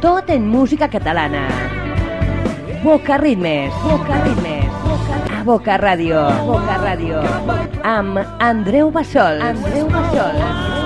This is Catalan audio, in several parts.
Tot en música catalana. Boca Ritmes. Boca Ritmes. A Boca Ràdio. Boca Ràdio. Amb Andreu Bassols. Andreu Bassols.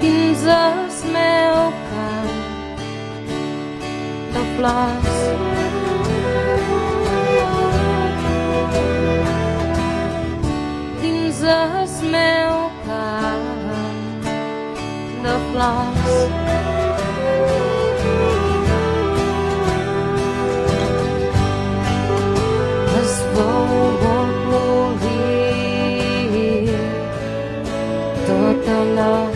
Dins el meu camp de flors. Dins el meu camp de flors. Es veu allò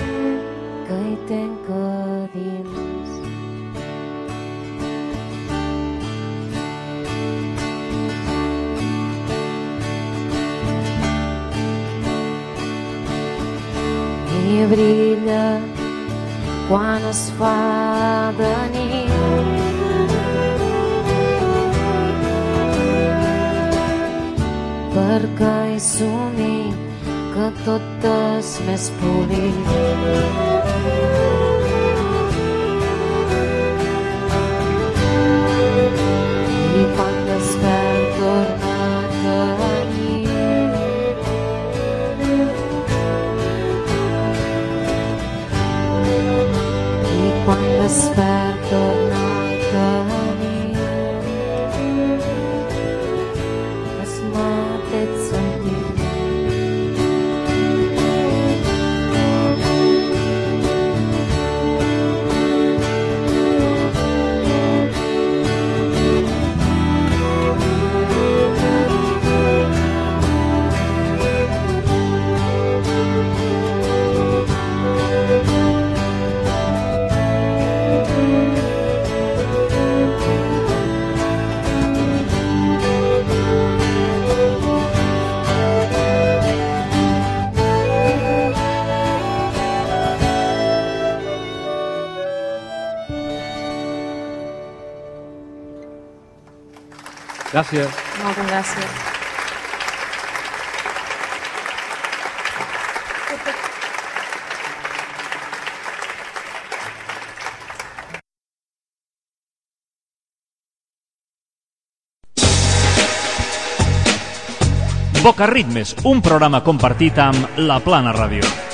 Brilla quan es fa de nit perquè hi somni que tot és més polit. I quan Gràcies. Moltes gràcies. Boca Ritmes, un programa compartit amb La Plana Ràdio.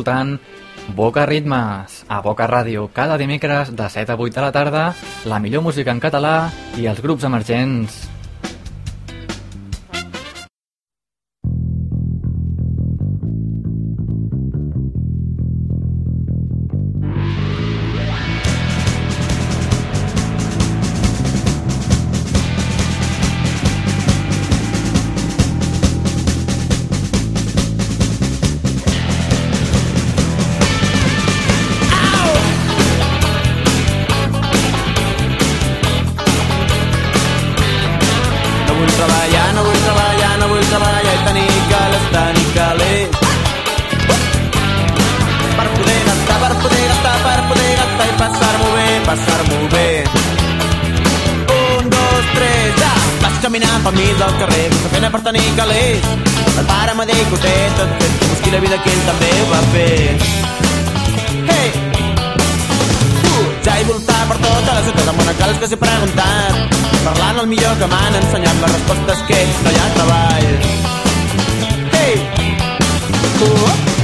Escoltant Boca Ritmes, a Boca Ràdio, cada dimecres de 7 a 8 de la tarda, la millor música en català i els grups emergents. Passar-m'ho bé. Un, dos, tres, ja! Vaig caminant pel mig del carrer, sense feina per tenir calés. El pare m'ha dit que ho té tot fet, que busqui la vida que ell també va fer. Hey! Ja he voltat per tota la ciutat amb una cales que s'he preguntat parlant el millor que m'han ensenyat les respostes que no hi ha treball Hey! Uh!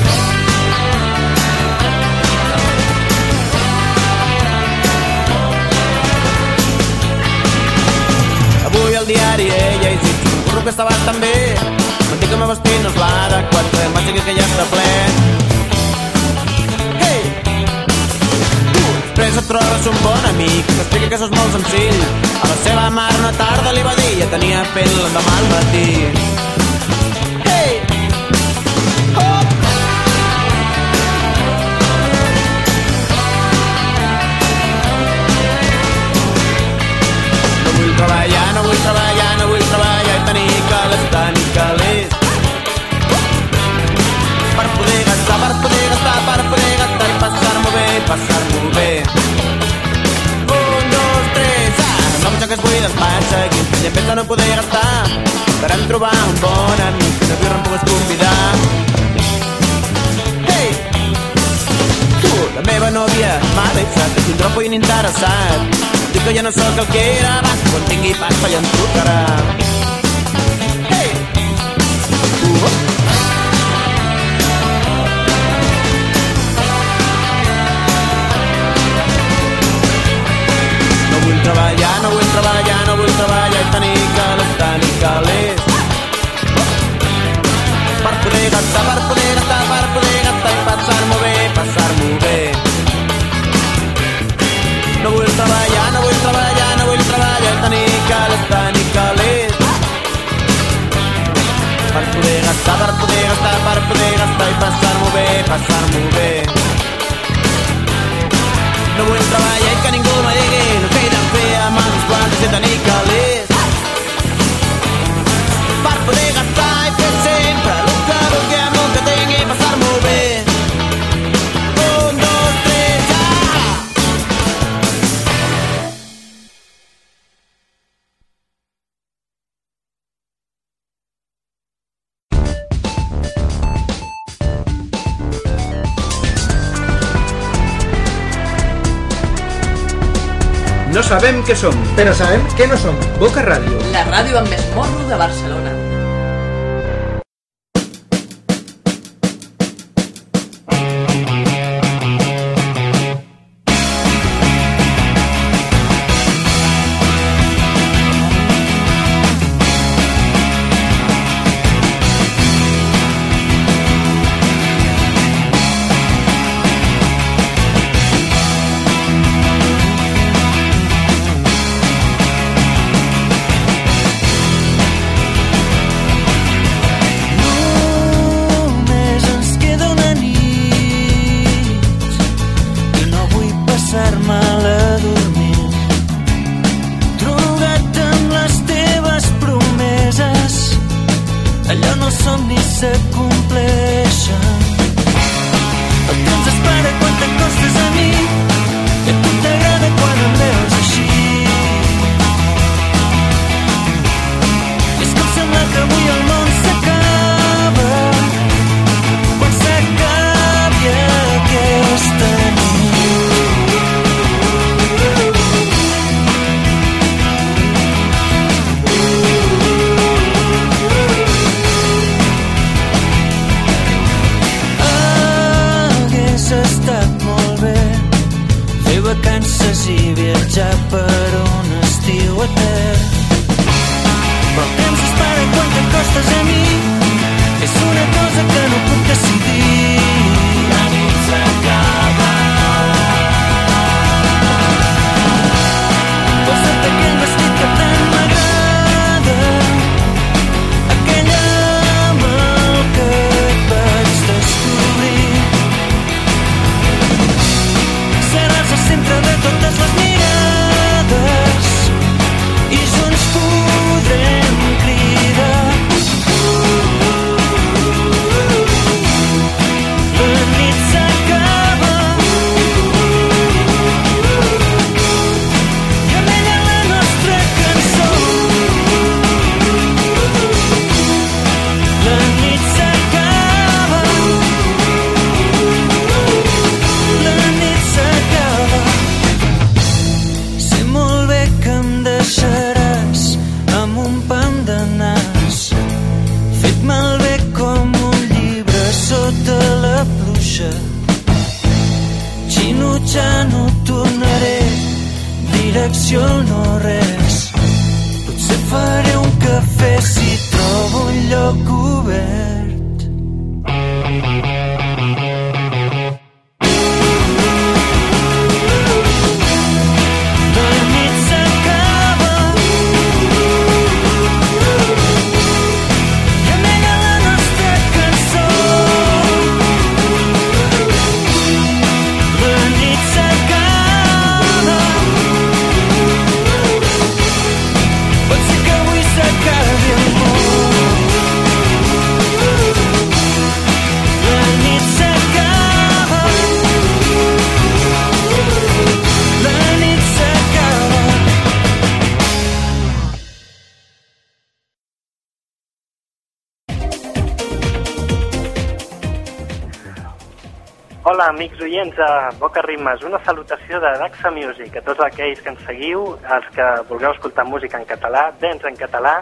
Avui al diari ella llegit un curro que està bastant bé dit que m'ha vestit no és l'adequat que m'ha que ja està ple. Hey! Després et trobes un bon amic. Que t'explica que és molt senzill. A la seva mare una tarda li va dir ja tenia pell l'endemà al matí. Treballar, no vull treballar, no vull treballar i tenir calés, tenir calés. Per poder gastar, per poder gastar, per poder gastar i passar-m'ho bé, passar-m'ho bé. Un, dos, tres, ah! No em joques buides, aquí. I en de no poder gastar, esperem trobar un bon amic que de birra em pogués convidar. Hey! Tu, la meva nòvia, m'ha deixat, és un tropo ininteressat. Dic que ja no sóc el que era abans, quan tingui pasta ja em trucarà. Hey! Uh! No vull treballar, no vull treballar, no vull treballar i tenir calés, tenir calés. Per poder gastar, per passar-m'ho bé, passar-m'ho bé. No vull treballar i que ningú me digui el que he de fer amb els quants i tenir calés. Què som, però sabem què no som. Boca Ràdio. La ràdio amb més morro de Barcelona. amics oients de Boca Ritmes, una salutació de Daxa Music a tots aquells que ens seguiu, els que vulgueu escoltar música en català, dents en català,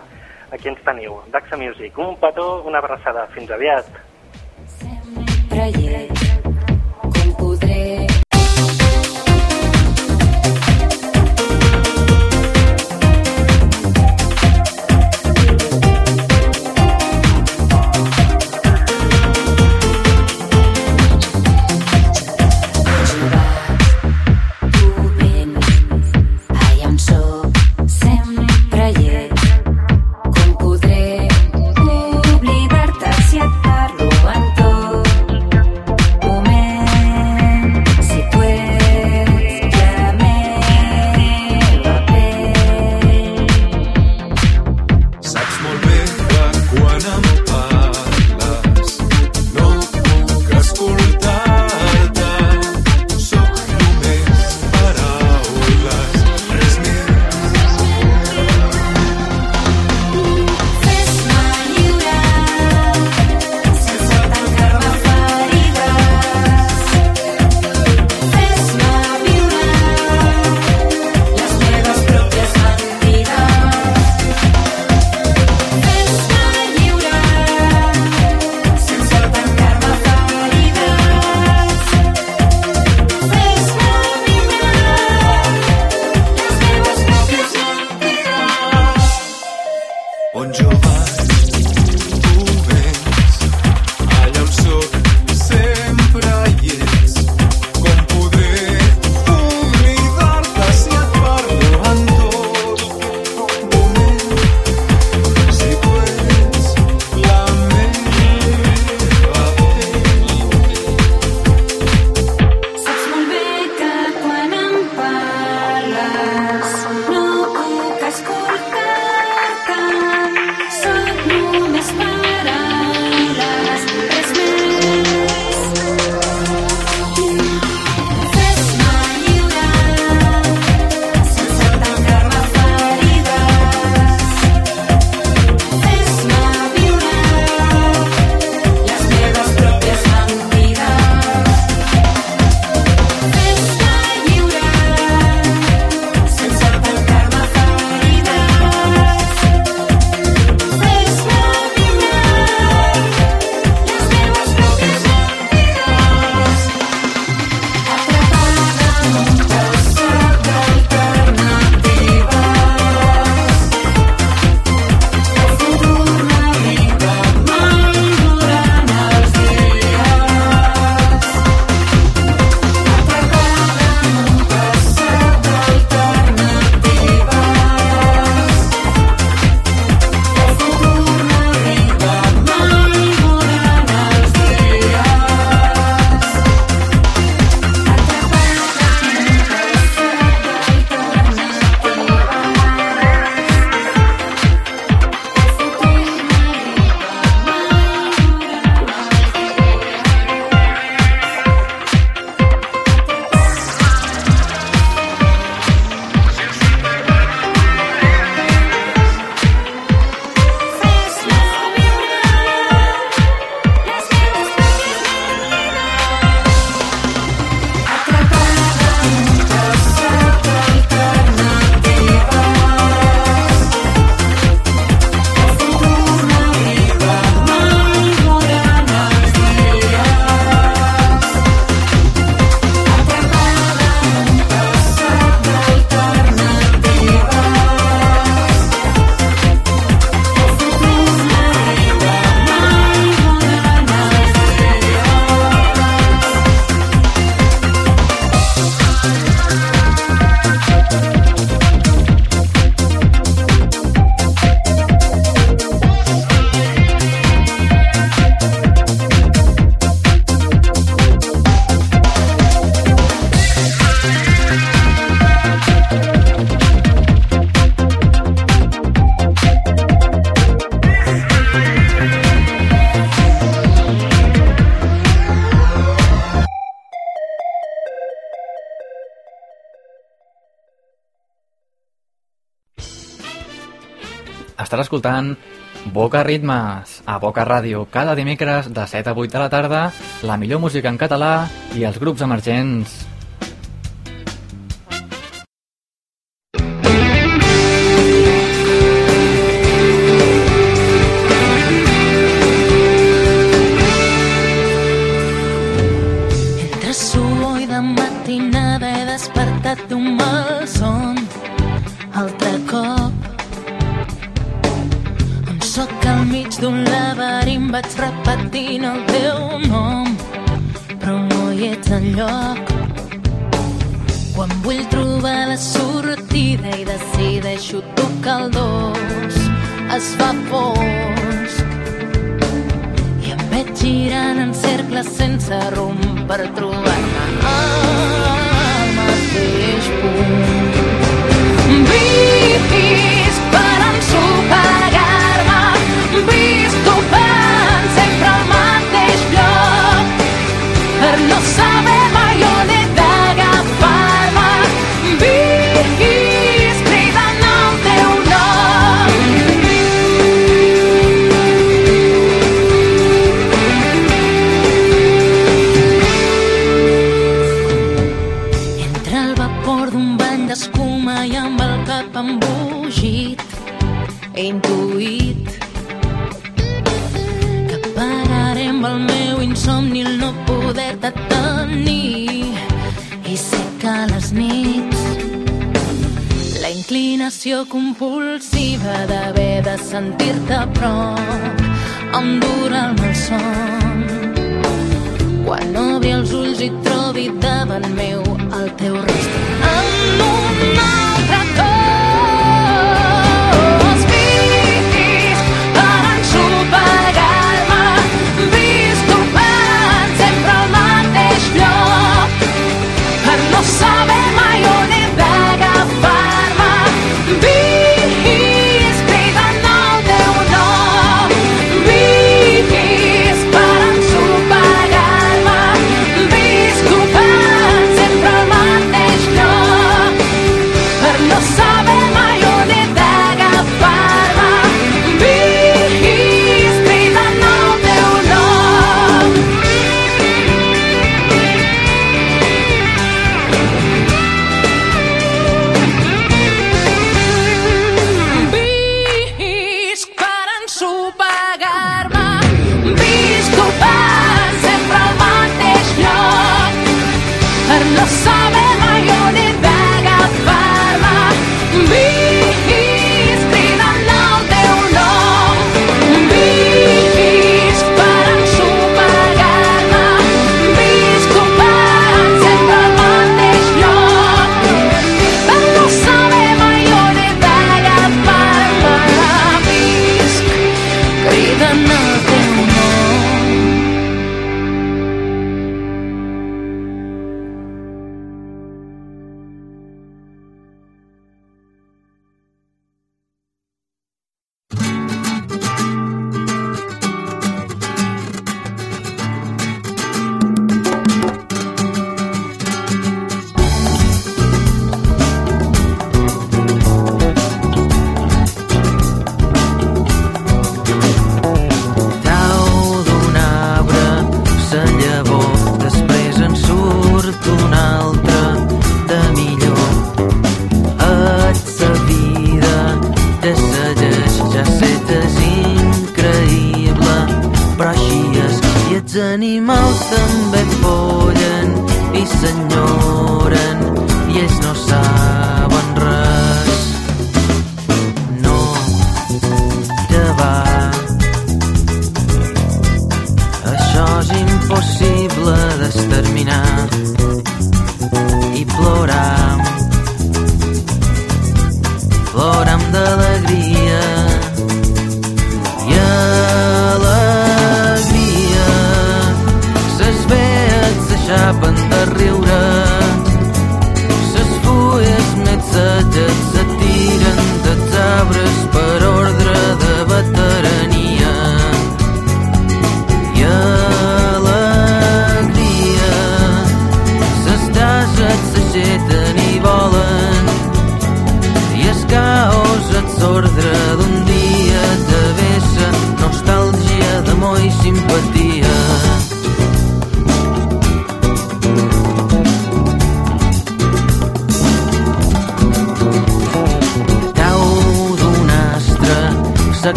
aquí ens teniu, Daxa Music. Un petó, una abraçada. Fins aviat. Sempre escoltant Boca Ritmes, a Boca Ràdio, cada dimecres de 7 a 8 de la tarda, la millor música en català i els grups emergents. Thank you.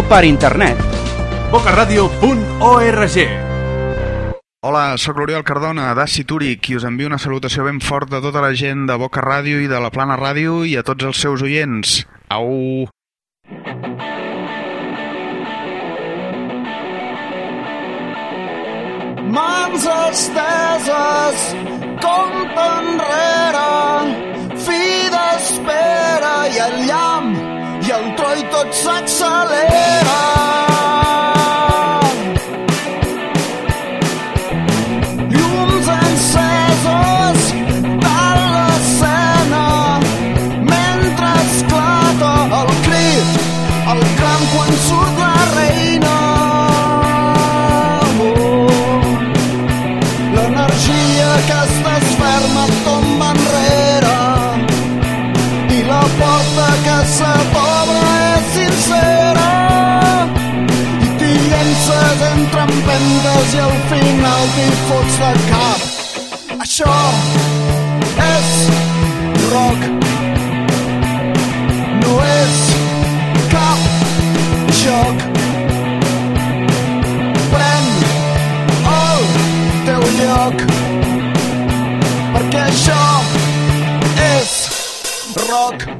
Ràdio per internet. bocaradio.org Hola, sóc l'Oriol Cardona, d'Aci Túric, i us envio una salutació ben fort de tota la gent de Boca Ràdio i de la Plana Ràdio i a tots els seus oients. Au! Mans esteses, compte enrere, fi d'espera i el llamp i el troi tot s'accelera. soleil. Empentes i al final t'hi fots de cap. Això és rock. No és cap joc. Pren el teu lloc perquè això és rock.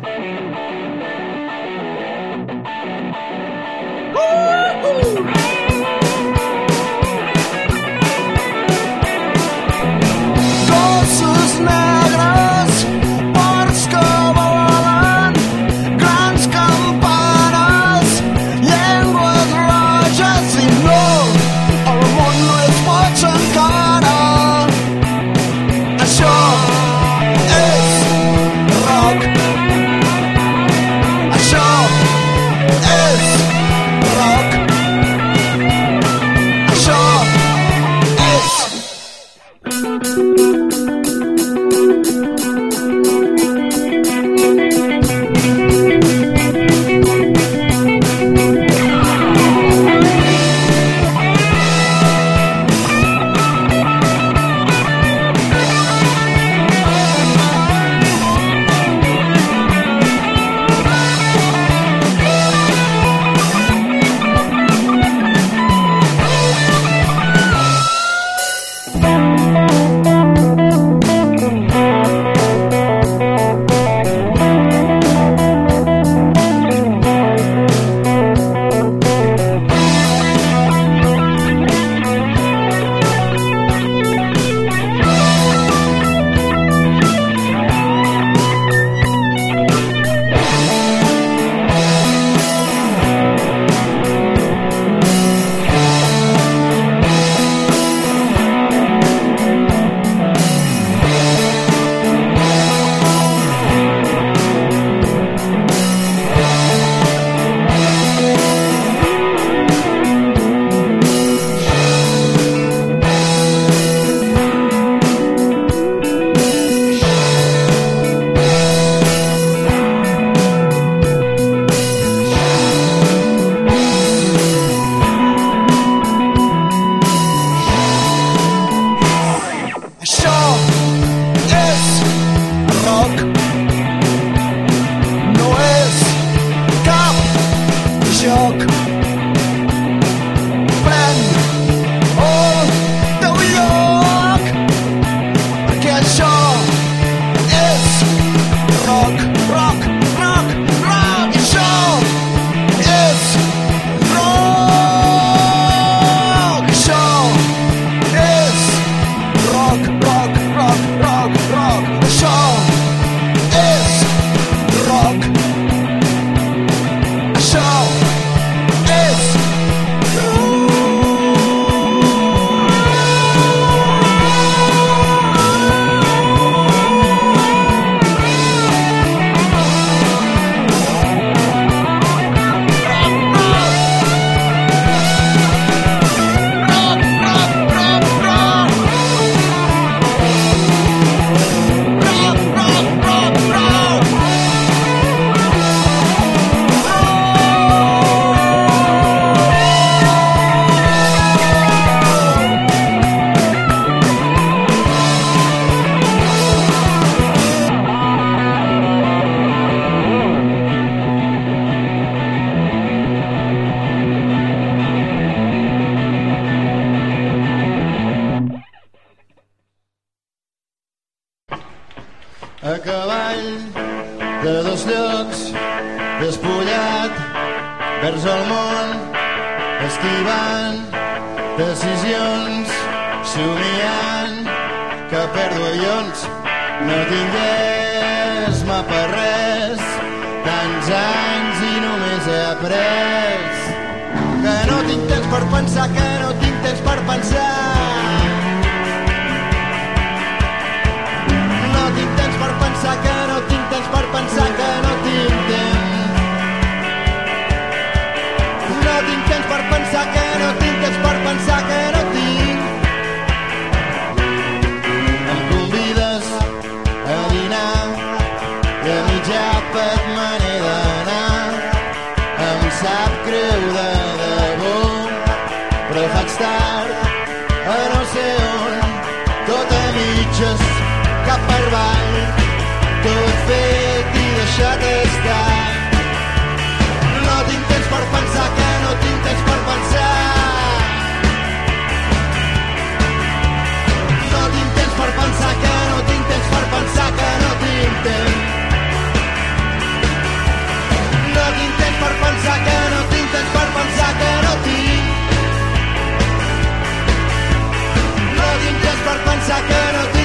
pensar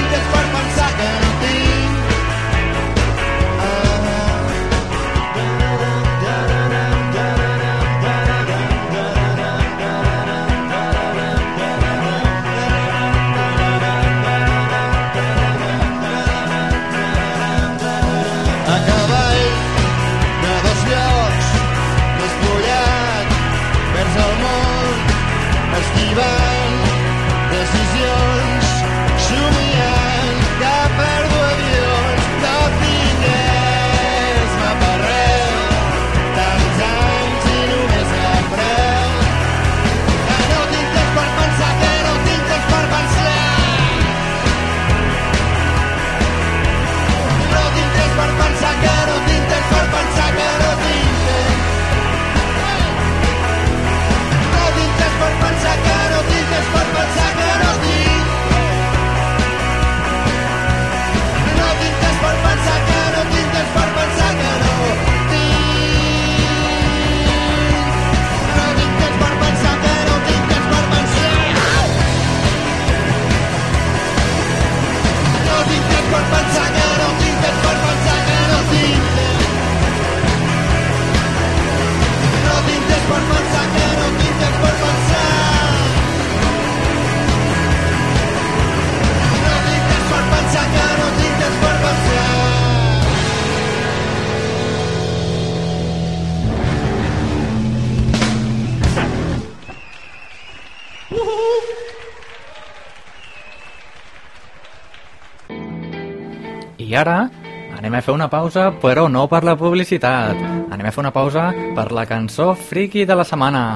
Ara anem a fer una pausa, però no per la publicitat. Anem a fer una pausa per la cançó friki de la setmana.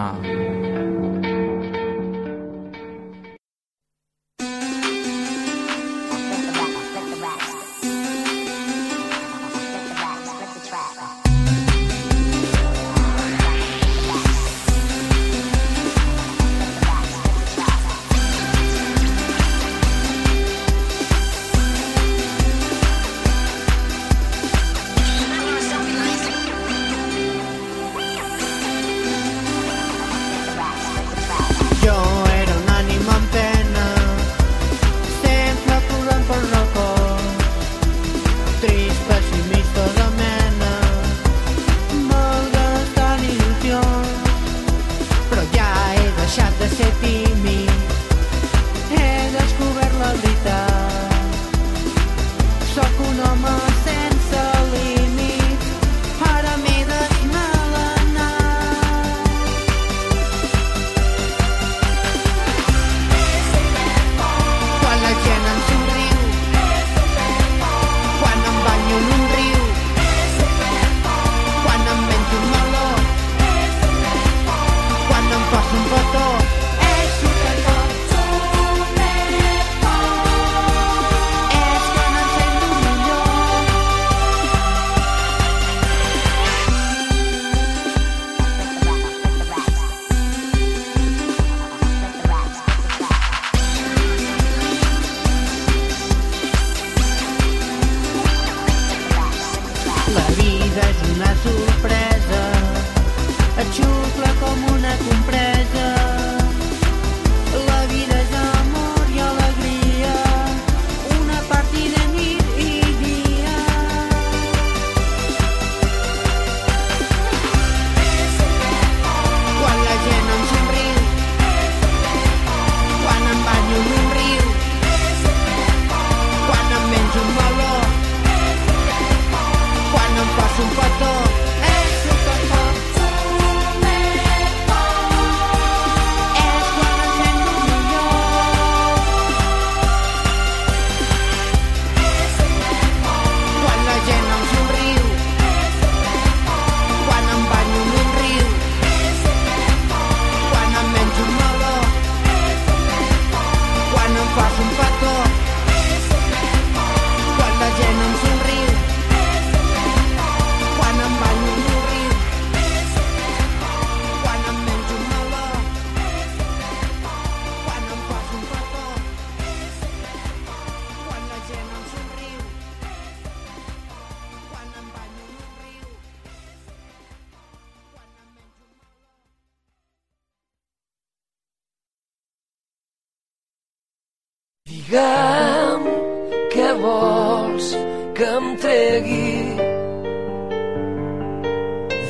Vols que em tregui.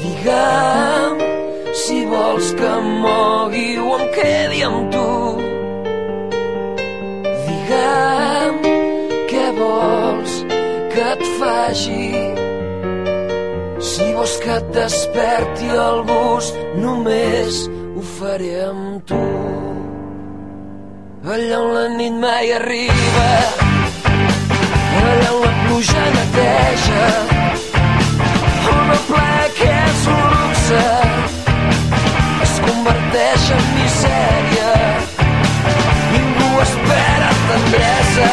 Digue'm si vols que em mogui o em quedi amb tu. Digue'm què vols que et faci. Si vols que et desperti el gust, només ho faré amb tu. Allà on la nit mai arriba, on la pluja neteja, ple que és un luxe es converteix en misèria. Ningú espera tendresa,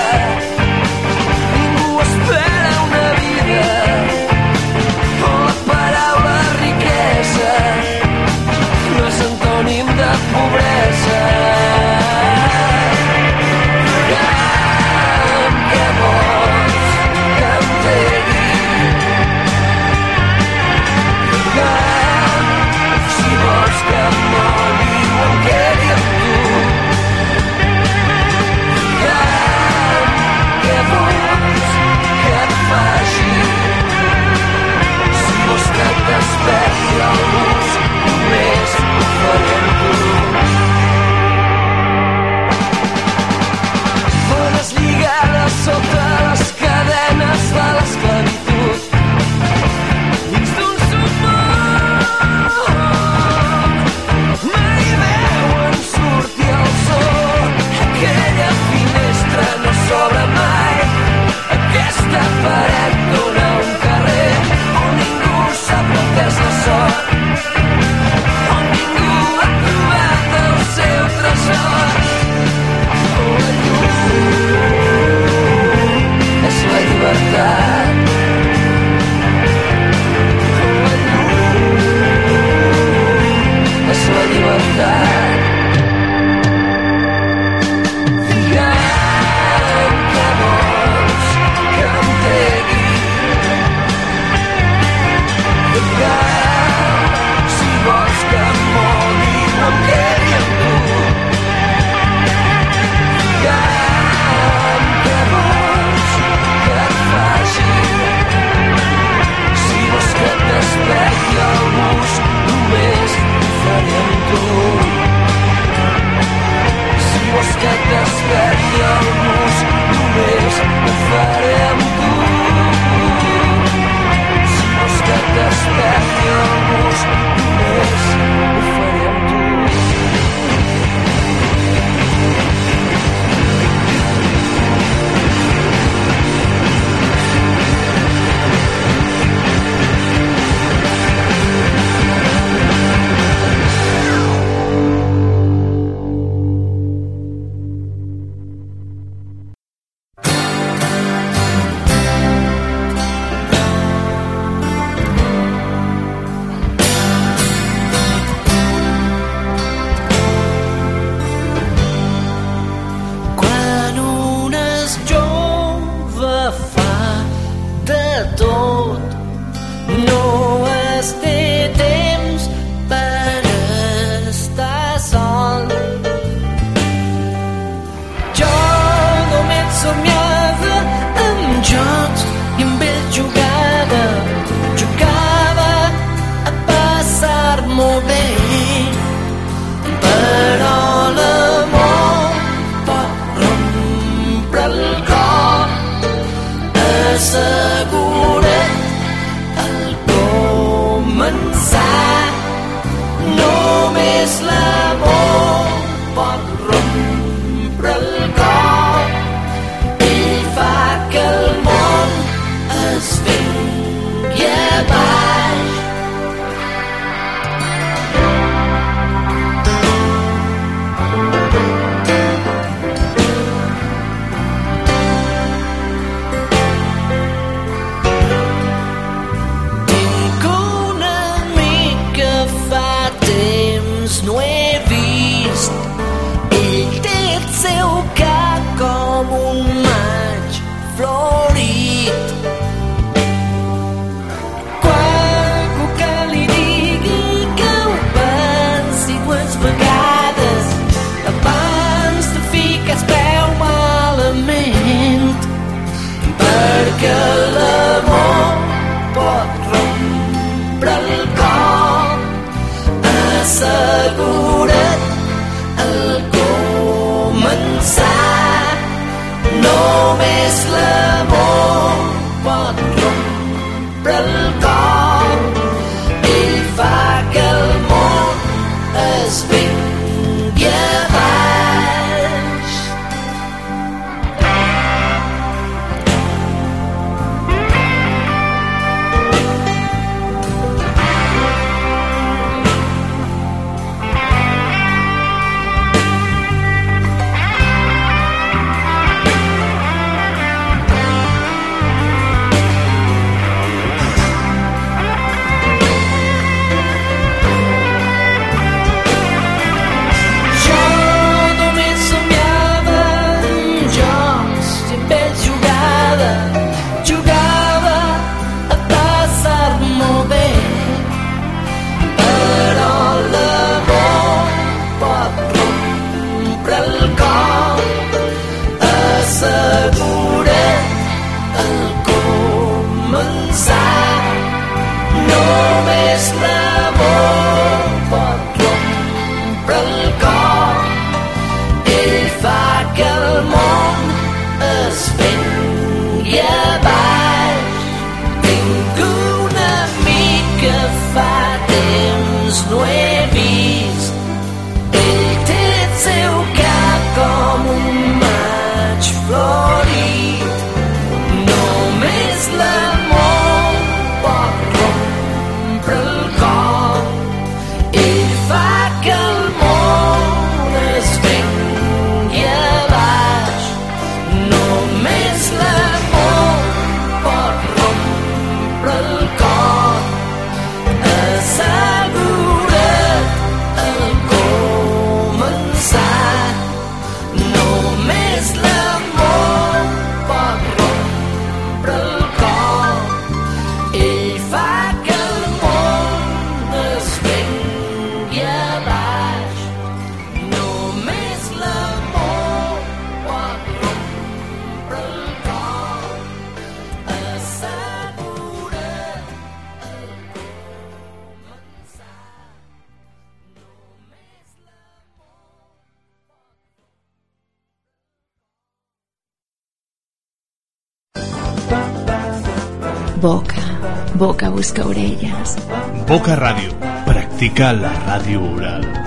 espera una vida. La riquesa no de pobresa. 없었다. Boca, Boca busca orellas. Boca Radio, practica la radio oral.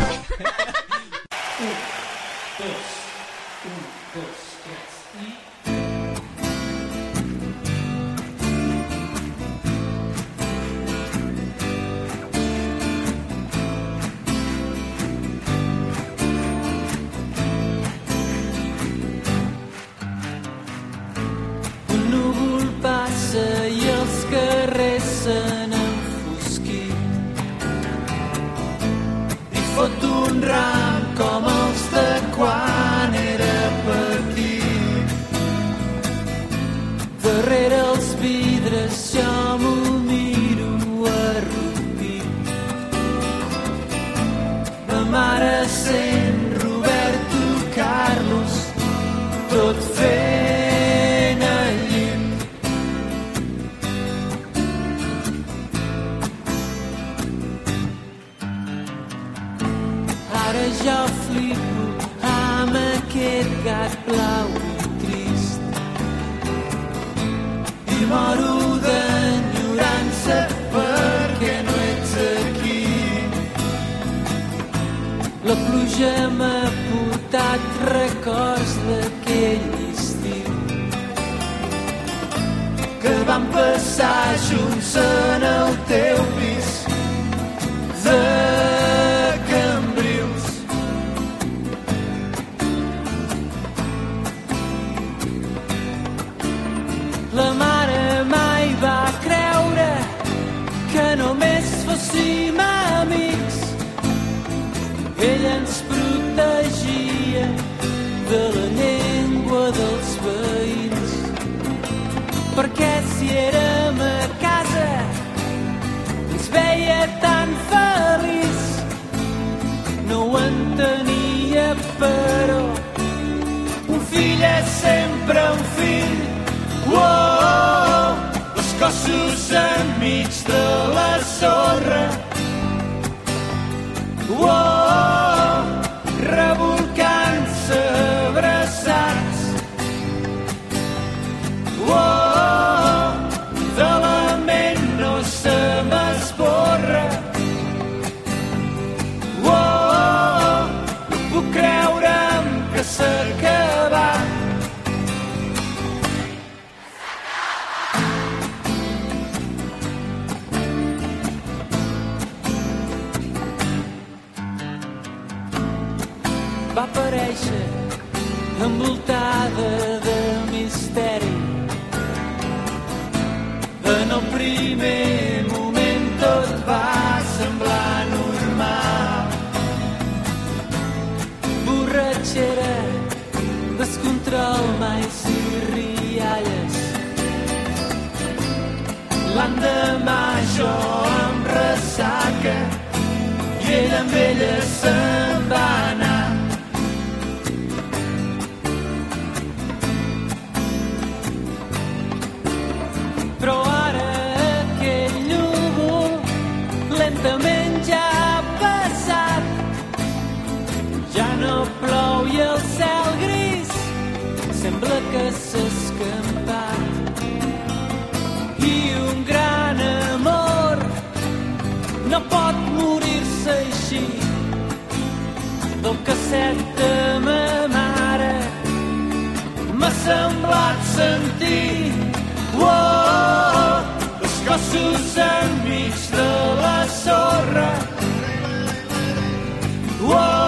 tenia però un fill és sempre un fill oh, oh, oh. els cossos enmig de la sorra oh, oh. Mai si rialles. L'endemà jo em ressaca i ell amb ella se'n desescampat i un gran amor no pot morir-se així. Del casset de ma mare sentir. Oh, oh, els cossos enmig de la sorra. Oh,